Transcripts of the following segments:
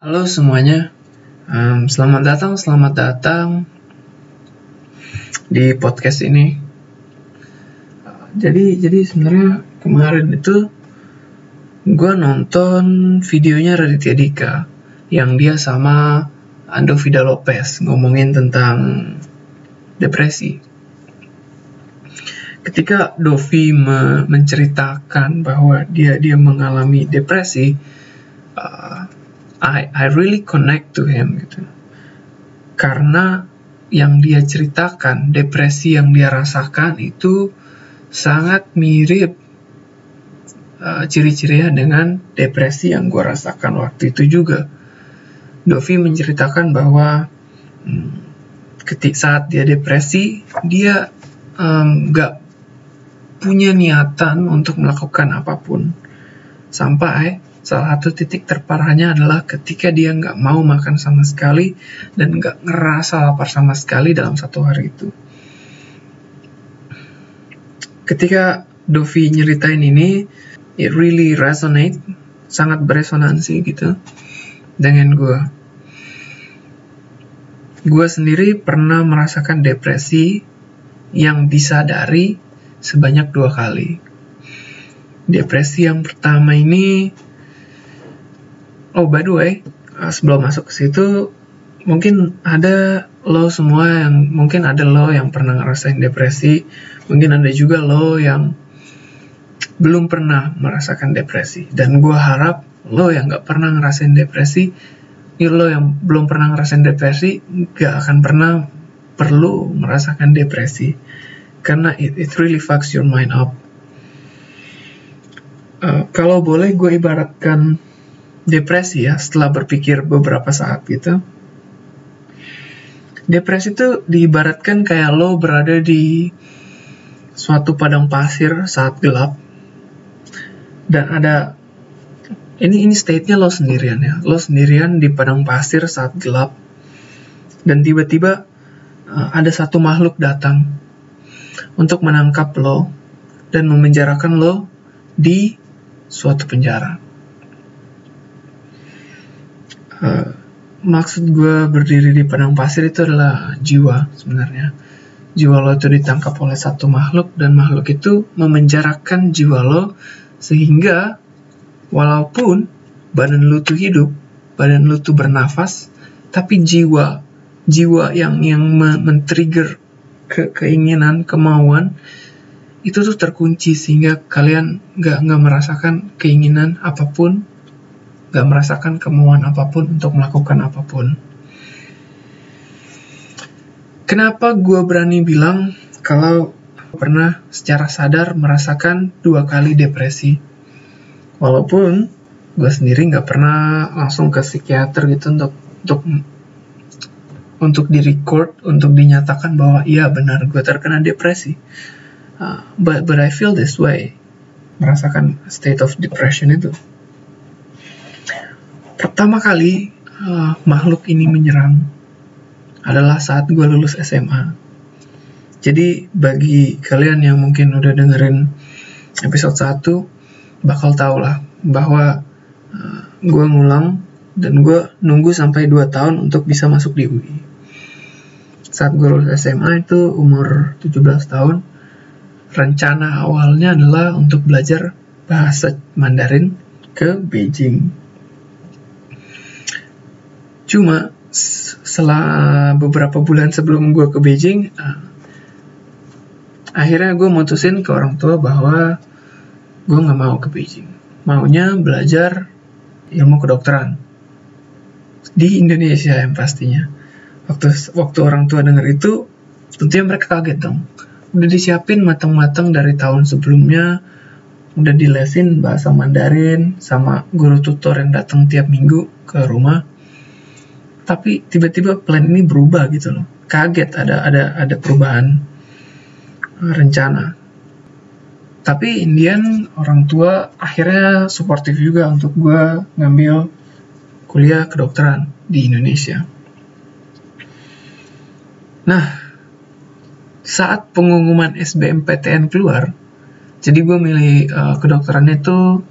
Halo semuanya, um, selamat datang, selamat datang di podcast ini. Jadi, jadi sebenarnya kemarin itu gue nonton videonya Raditya Dika yang dia sama Ando Vida Lopez ngomongin tentang depresi. Ketika Dovi me menceritakan bahwa dia dia mengalami depresi, uh, I I really connect to him gitu. Karena yang dia ceritakan, depresi yang dia rasakan itu sangat mirip uh, ciri-cirinya dengan depresi yang gue rasakan waktu itu juga. Dovi menceritakan bahwa hmm, ketik saat dia depresi, dia um, punya niatan untuk melakukan apa pun sampai Salah satu titik terparahnya adalah ketika dia nggak mau makan sama sekali dan nggak ngerasa lapar sama sekali dalam satu hari itu. Ketika Dovi nyeritain ini, it really resonate, sangat beresonansi gitu dengan gue. Gue sendiri pernah merasakan depresi yang disadari sebanyak dua kali. Depresi yang pertama ini Oh by the way, uh, sebelum masuk ke situ, mungkin ada lo semua yang mungkin ada lo yang pernah ngerasain depresi, mungkin ada juga lo yang belum pernah merasakan depresi. Dan gue harap lo yang gak pernah ngerasain depresi, lo yang belum pernah ngerasain depresi, gak akan pernah perlu merasakan depresi. Karena it, it really fucks your mind up. Uh, kalau boleh gue ibaratkan depresi ya setelah berpikir beberapa saat gitu. Depresi itu diibaratkan kayak lo berada di suatu padang pasir saat gelap dan ada ini ini state-nya lo sendirian ya. Lo sendirian di padang pasir saat gelap dan tiba-tiba uh, ada satu makhluk datang untuk menangkap lo dan memenjarakan lo di suatu penjara. Uh, maksud gue berdiri di padang pasir itu adalah jiwa sebenarnya. Jiwa lo itu ditangkap oleh satu makhluk dan makhluk itu memenjarakan jiwa lo sehingga walaupun badan lo tuh hidup, badan lo tuh bernafas, tapi jiwa jiwa yang yang men-trigger ke keinginan, kemauan itu tuh terkunci sehingga kalian nggak nggak merasakan keinginan apa pun gak merasakan kemauan apa pun untuk melakukan apa pun. Kenapa gue berani bilang kalau pernah secara sadar merasakan dua kali depresi? Walaupun gue sendiri nggak pernah langsung ke psikiater gitu untuk untuk untuk di record untuk dinyatakan bahwa iya benar gue terkena depresi. Uh, but but I feel this way merasakan state of depression itu pertama kali uh, makhluk ini menyerang adalah saat gue lulus SMA. Jadi bagi kalian yang mungkin udah dengerin episode 1 bakal tau lah bahwa uh, gue ngulang dan gue nunggu sampai 2 tahun untuk bisa masuk di UI. Saat gue lulus SMA itu umur 17 tahun, rencana awalnya adalah untuk belajar bahasa Mandarin ke Beijing. Cuma setelah beberapa bulan sebelum gue ke Beijing, uh, akhirnya gue mutusin ke orang tua bahwa gue nggak mau ke Beijing. Maunya belajar ilmu kedokteran di Indonesia yang pastinya. Waktu waktu orang tua dengar itu, tentunya mereka kaget dong. Udah disiapin matang-matang dari tahun sebelumnya, udah dilesin bahasa Mandarin sama guru tutor yang datang tiap minggu ke rumah tapi tiba-tiba plan ini berubah gitu loh. Kaget ada ada ada perubahan uh, rencana. Tapi Indian orang tua akhirnya suportif juga untuk gue ngambil kuliah kedokteran di Indonesia. Nah saat pengumuman SBMPTN keluar jadi gue milih uh, kedokteran itu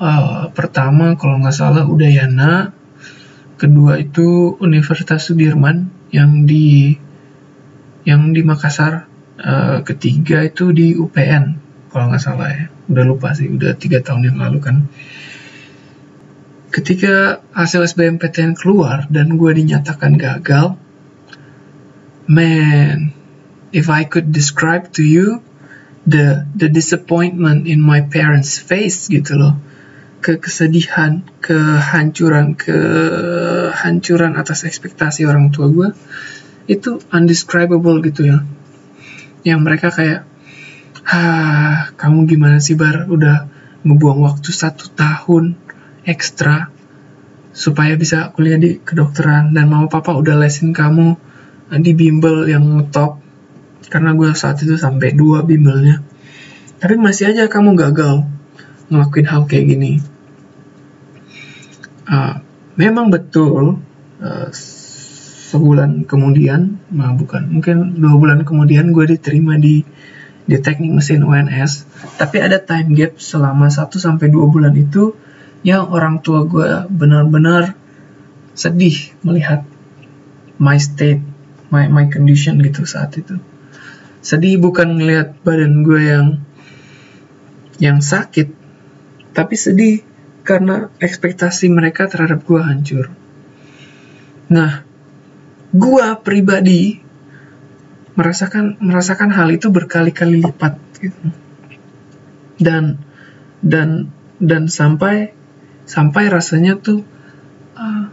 uh, pertama kalau nggak salah Udayana kedua itu Universitas Sudirman yang di yang di Makassar. Uh, ketiga itu di UPN kalau nggak salah ya. Udah lupa sih udah tiga tahun yang lalu kan. Ketika hasil SBMPTN keluar dan gue dinyatakan gagal man if I could describe to you the the disappointment in my parents face gitu loh ke kesedihan, kehancuran, kehancuran atas ekspektasi orang tua gue itu undescribable gitu ya. Yang mereka kayak, ah kamu gimana sih bar? Udah ngebuang waktu satu tahun ekstra supaya bisa kuliah di kedokteran dan mama papa udah lesin kamu di bimbel yang top. Karena gue saat itu sampai dua bimbelnya. Tapi masih aja kamu gagal ngelakuin hal kayak gini uh, memang betul uh, sebulan kemudian, nah bukan, mungkin dua bulan kemudian gue diterima di di teknik mesin UNS, tapi ada time gap selama 1 sampai dua bulan itu yang orang tua gue benar-benar sedih melihat my state, my my condition gitu saat itu. Sedih bukan ngelihat badan gue yang yang sakit, tapi sedih karena ekspektasi mereka terhadap gue hancur. Nah, gue pribadi merasakan merasakan hal itu berkali-kali lipat gitu. Dan dan dan sampai sampai rasanya tuh uh,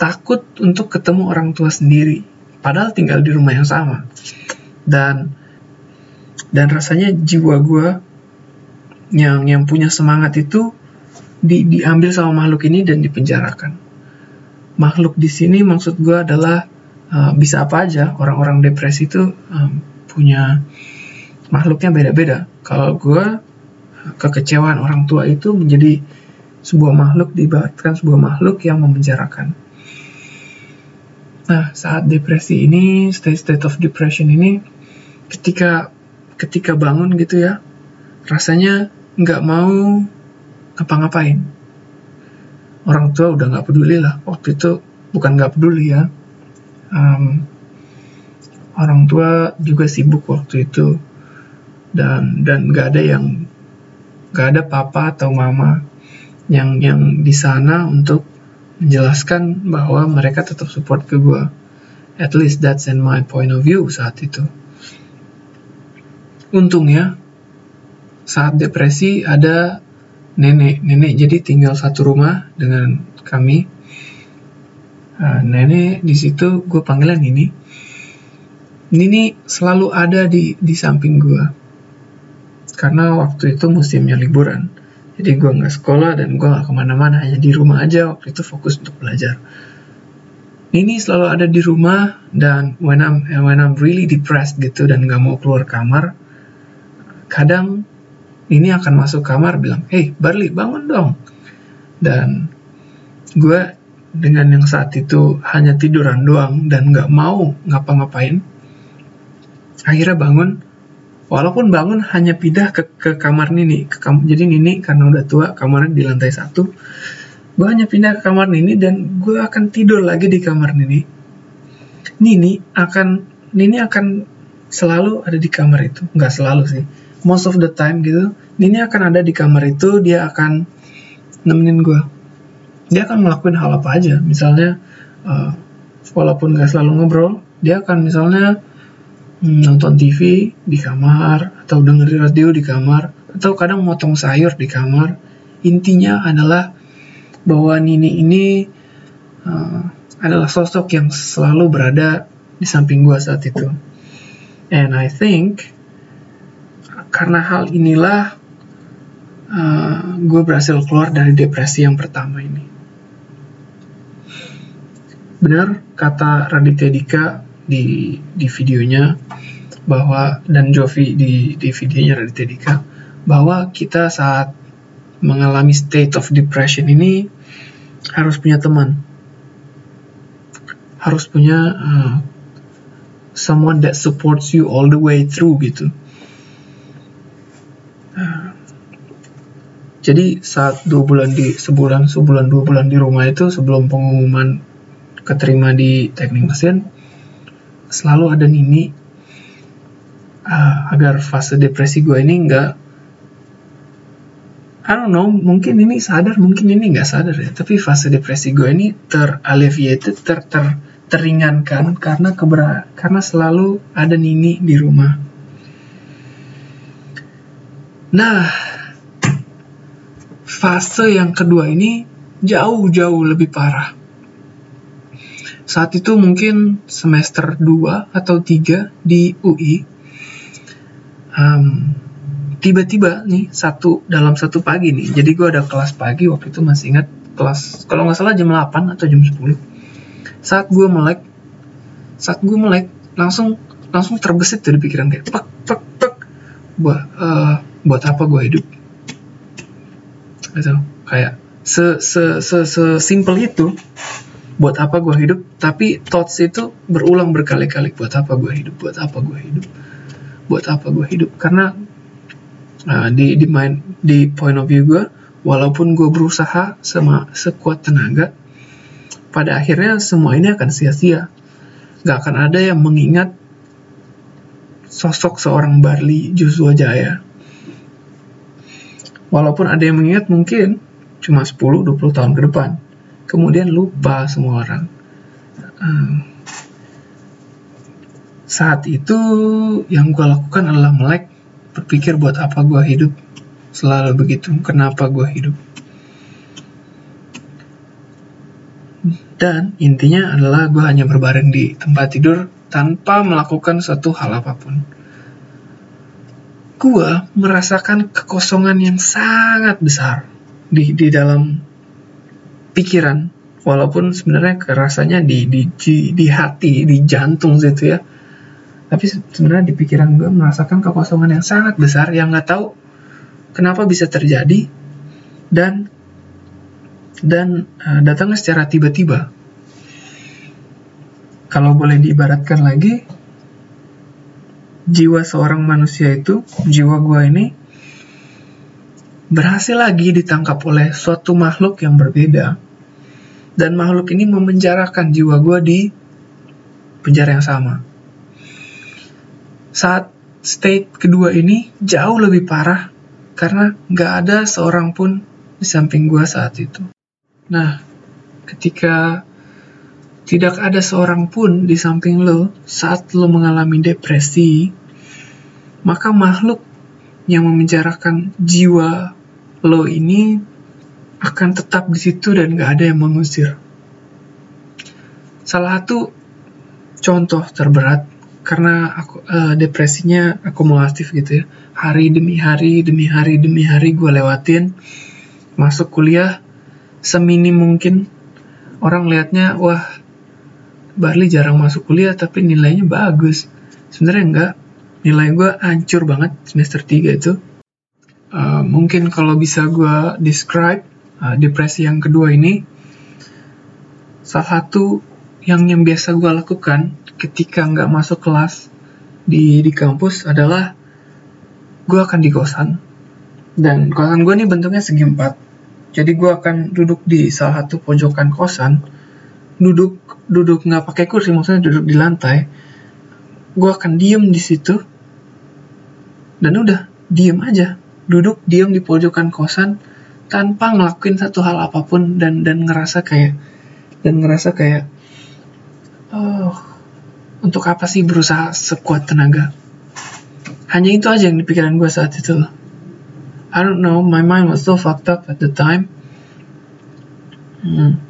takut untuk ketemu orang tua sendiri padahal tinggal di rumah yang sama dan dan rasanya jiwa gue yang yang punya semangat itu di, diambil sama makhluk ini dan dipenjarakan. Makhluk di sini maksud gue adalah uh, bisa apa aja. Orang-orang depresi itu um, punya makhluknya beda-beda. Kalau gue kekecewaan orang tua itu menjadi sebuah makhluk diibaratkan sebuah makhluk yang memenjarakan. Nah, saat depresi ini, state state of depression ini, ketika ketika bangun gitu ya, rasanya nggak mau ngapa-ngapain. Orang tua udah nggak peduli lah. Waktu itu bukan nggak peduli ya. Um, orang tua juga sibuk waktu itu. Dan dan nggak ada yang nggak ada papa atau mama yang yang di sana untuk menjelaskan bahwa mereka tetap support ke gue at least that's in my point of view saat itu. Untungnya saat depresi ada nenek nenek jadi tinggal satu rumah dengan kami. Uh, nenek di situ gue panggilan ini Nini selalu ada di di samping gue karena waktu itu musimnya liburan. Jadi gue nggak sekolah dan gue nggak ke mana-mana hanya di rumah aja. Waktu itu fokus untuk belajar. Nini selalu ada di rumah dan when I'm when I'm really depressed gitu dan nggak mau keluar kamar kadang ini akan masuk kamar bilang, hey Barley bangun dong. Dan gue dengan yang saat itu hanya tiduran doang dan nggak mau ngapa-ngapain, akhirnya bangun. Walaupun bangun hanya pindah ke, ke kamar Nini. Ke kam jadi Nini karena udah tua kamarnya di lantai satu. Gue hanya pindah ke kamar Nini dan gue akan tidur lagi di kamar Nini. Nini akan Nini akan selalu ada di kamar itu. Nggak selalu sih most of the time gitu Nini akan ada di kamar itu dia akan nemenin gue dia akan ngelakuin hal apa aja misalnya uh, walaupun gak selalu ngobrol dia akan misalnya hmm, nonton TV di kamar atau dengerin radio di kamar atau kadang motong sayur di kamar. Intinya adalah bahwa Nini ini uh, adalah sosok yang selalu berada di samping gue saat itu. And I think karena hal inilah uh, gue berhasil keluar dari depresi yang pertama ini. Benar kata Raditya Dika di di videonya bahwa dan Jovi di di videonya Raditya Dika bahwa kita saat mengalami state of depression ini harus punya teman, harus punya uh, someone that supports you all the way through gitu Jadi saat dua bulan di sebulan sebulan dua bulan di rumah itu sebelum pengumuman keterima di teknik mesin selalu ada Nini uh, agar fase depresi gue ini nggak I don't know, mungkin ini sadar, mungkin ini nggak sadar ya. Tapi fase depresi gue ini teralleviated, ter, ter, teringankan karena kebera, karena selalu ada Nini di rumah. Nah, fase yang kedua ini jauh-jauh lebih parah. Saat itu mungkin semester 2 atau 3 di UI. Um, tiba-tiba nih satu dalam satu pagi nih jadi gue ada kelas pagi waktu itu masih ingat kelas kalau nggak salah jam 8 atau jam 10 saat gue melek saat gue melek langsung langsung terbesit dari pikiran kayak pek pek pek buat uh, buat apa gue hidup gitu. Kayak se se se, se simple itu buat apa gue hidup tapi thoughts itu berulang berkali-kali. Buat apa gue hidup? Buat apa gue hidup? Buat apa gue hidup? Karena uh, di di main di point of view gue walaupun gue berusaha sama sekuat tenaga pada akhirnya semua ini akan sia-sia. Gak akan ada yang mengingat sosok seorang Barley Joshua Jaya walaupun ada yang mengingat mungkin cuma 10-20 tahun ke depan. Kemudian lupa semua orang. Uh, saat itu yang gue lakukan adalah melek berpikir buat apa gue hidup. Selalu begitu kenapa gue hidup? Dan intinya adalah gue hanya berbaring di tempat tidur tanpa melakukan suatu hal apa pun gue merasakan kekosongan yang sangat besar di di dalam pikiran. Walaupun sebenarnya kerasanya di di di, di hati di jantung gitu ya. Tapi sebenarnya di pikiran gue merasakan kekosongan yang sangat besar yang nggak tahu kenapa bisa terjadi dan dan uh, datangnya secara tiba-tiba. Kalau boleh diibaratkan lagi jiwa seorang manusia itu jiwa gue ini berhasil lagi ditangkap oleh suatu makhluk yang berbeda dan makhluk ini memenjarakan jiwa gue di penjara yang sama saat state kedua ini jauh lebih parah karena nggak ada seorang pun di samping gue saat itu. Nah, ketika tidak ada seorang pun di samping lo saat lo mengalami depresi, maka makhluk yang memenjarakan jiwa lo ini akan tetap di situ dan gak ada yang mengusir. Salah satu contoh terberat karena aku uh, depresinya akumulatif gitu ya. Hari demi hari demi hari demi hari gue lewatin. Masuk kuliah seminim mungkin orang liatnya wah Barley jarang masuk kuliah tapi nilainya bagus. Sebenarnya enggak. Nilai gue hancur banget semester 3 itu. Uh, mungkin kalau bisa gue describe uh, depresi yang kedua ini salah satu yang yang biasa gue lakukan ketika nggak masuk kelas di di kampus adalah gue akan di kosan. Dan kosan gue ini bentuknya segi empat. Jadi gue akan duduk di salah satu pojokan kosan duduk duduk nggak pakai kursi maksudnya duduk di lantai gue akan diem di situ dan udah diem aja duduk diem di pojokan kosan tanpa ngelakuin satu hal apa pun dan dan ngerasa kayak dan ngerasa kayak oh untuk apa sih berusaha sekuat tenaga? Hanya itu aja yang di pikiran gue saat itu. I don't know, my mind was so fucked up at the time. Hmm.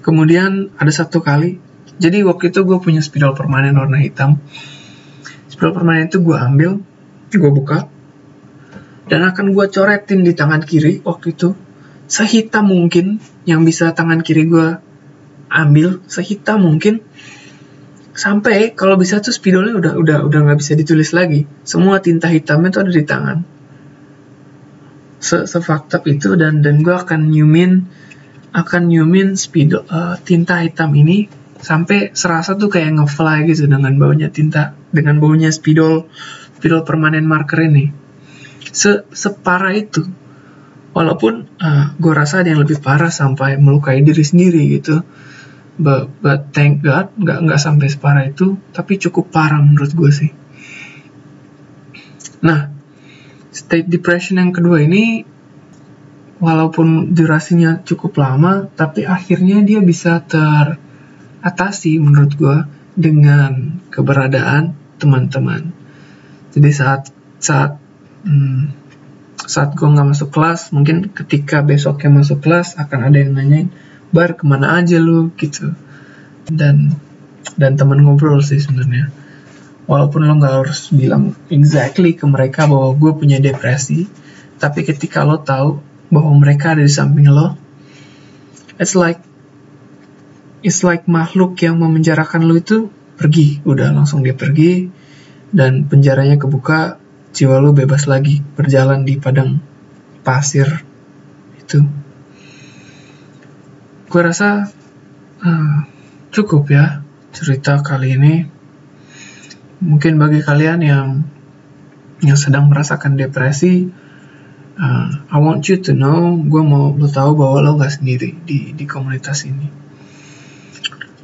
Kemudian ada satu kali, jadi waktu itu gue punya spidol permanen warna hitam. Spidol permanen itu gue ambil, gue buka, dan akan gue coretin di tangan kiri waktu itu. Sehitam mungkin yang bisa tangan kiri gue ambil sehitam mungkin. Sampai kalau bisa tuh spidolnya udah udah udah nggak bisa ditulis lagi. Semua tinta hitamnya tuh ada di tangan. Se sefaktab itu dan dan gue akan nyumin akan nyumin spidol uh, tinta hitam ini sampai serasa tuh kayak ngefly gitu dengan baunya tinta dengan baunya spidol spidol permanen marker ini. Se separah itu. Walaupun uh, eh, gue rasa ada yang lebih parah sampai melukai diri sendiri gitu. But, but thank God nggak nggak sampai separah itu tapi cukup parah menurut gue sih. Nah state depression yang kedua ini walaupun durasinya cukup lama tapi akhirnya dia bisa teratasi menurut gue dengan keberadaan teman-teman. Jadi saat saat hmm, saat gue nggak masuk kelas mungkin ketika besoknya masuk kelas akan ada yang nanyain bar ke mana aja lu? Gitu. Dan dan teman ngobrol sih sebenarnya. Walaupun lo nggak harus bilang exactly ke mereka bahwa gue punya depresi tapi ketika lo tahu bahwa mereka ada di samping lo. It's like it's like makhluk yang memenjarakan lo itu pergi. Udah langsung dia pergi dan penjaranya kebuka jiwa lo bebas lagi berjalan di padang pasir itu. Gue rasa uh, cukup ya cerita kali ini. Mungkin bagi kalian yang yang sedang merasakan depresi, uh, I want you to know, gue mau lo tahu bahwa lo gak sendiri di di komunitas ini.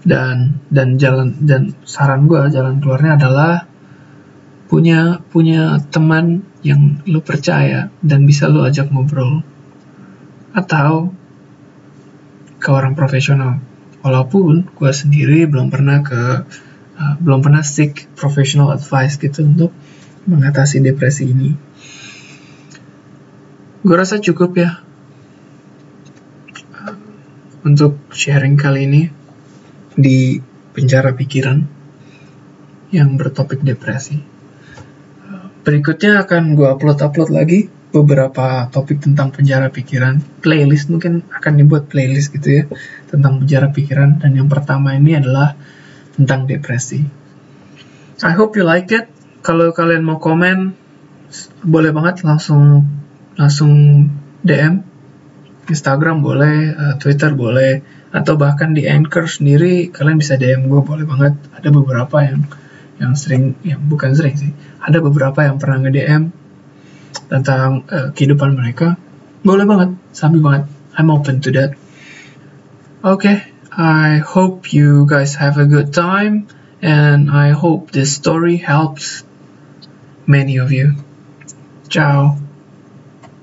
Dan dan jalan dan saran gue jalan keluarnya adalah punya punya teman yang lo percaya dan bisa lo ajak ngobrol atau ke orang profesional. Walaupun gue sendiri belum pernah ke uh, belum pernah seek professional advice gitu untuk mengatasi depresi ini. Gue rasa cukup ya. Untuk sharing kali ini di penjara pikiran yang bertopik depresi. Berikutnya akan gue upload-upload lagi beberapa topik tentang penjara pikiran. Playlist mungkin akan dibuat playlist gitu ya tentang penjara pikiran. Dan yang pertama ini adalah tentang depresi. I hope you like it. Kalau kalian mau komen boleh banget langsung langsung DM Instagram boleh uh, Twitter boleh atau bahkan di Anchor sendiri kalian bisa DM gue boleh banget ada beberapa yang yang sering yang bukan sering sih ada beberapa yang pernah nge DM tentang uh, kehidupan mereka, boleh banget, sambil banget. I'm open to that. Okay, I hope you guys have a good time, and I hope this story helps many of you. Ciao.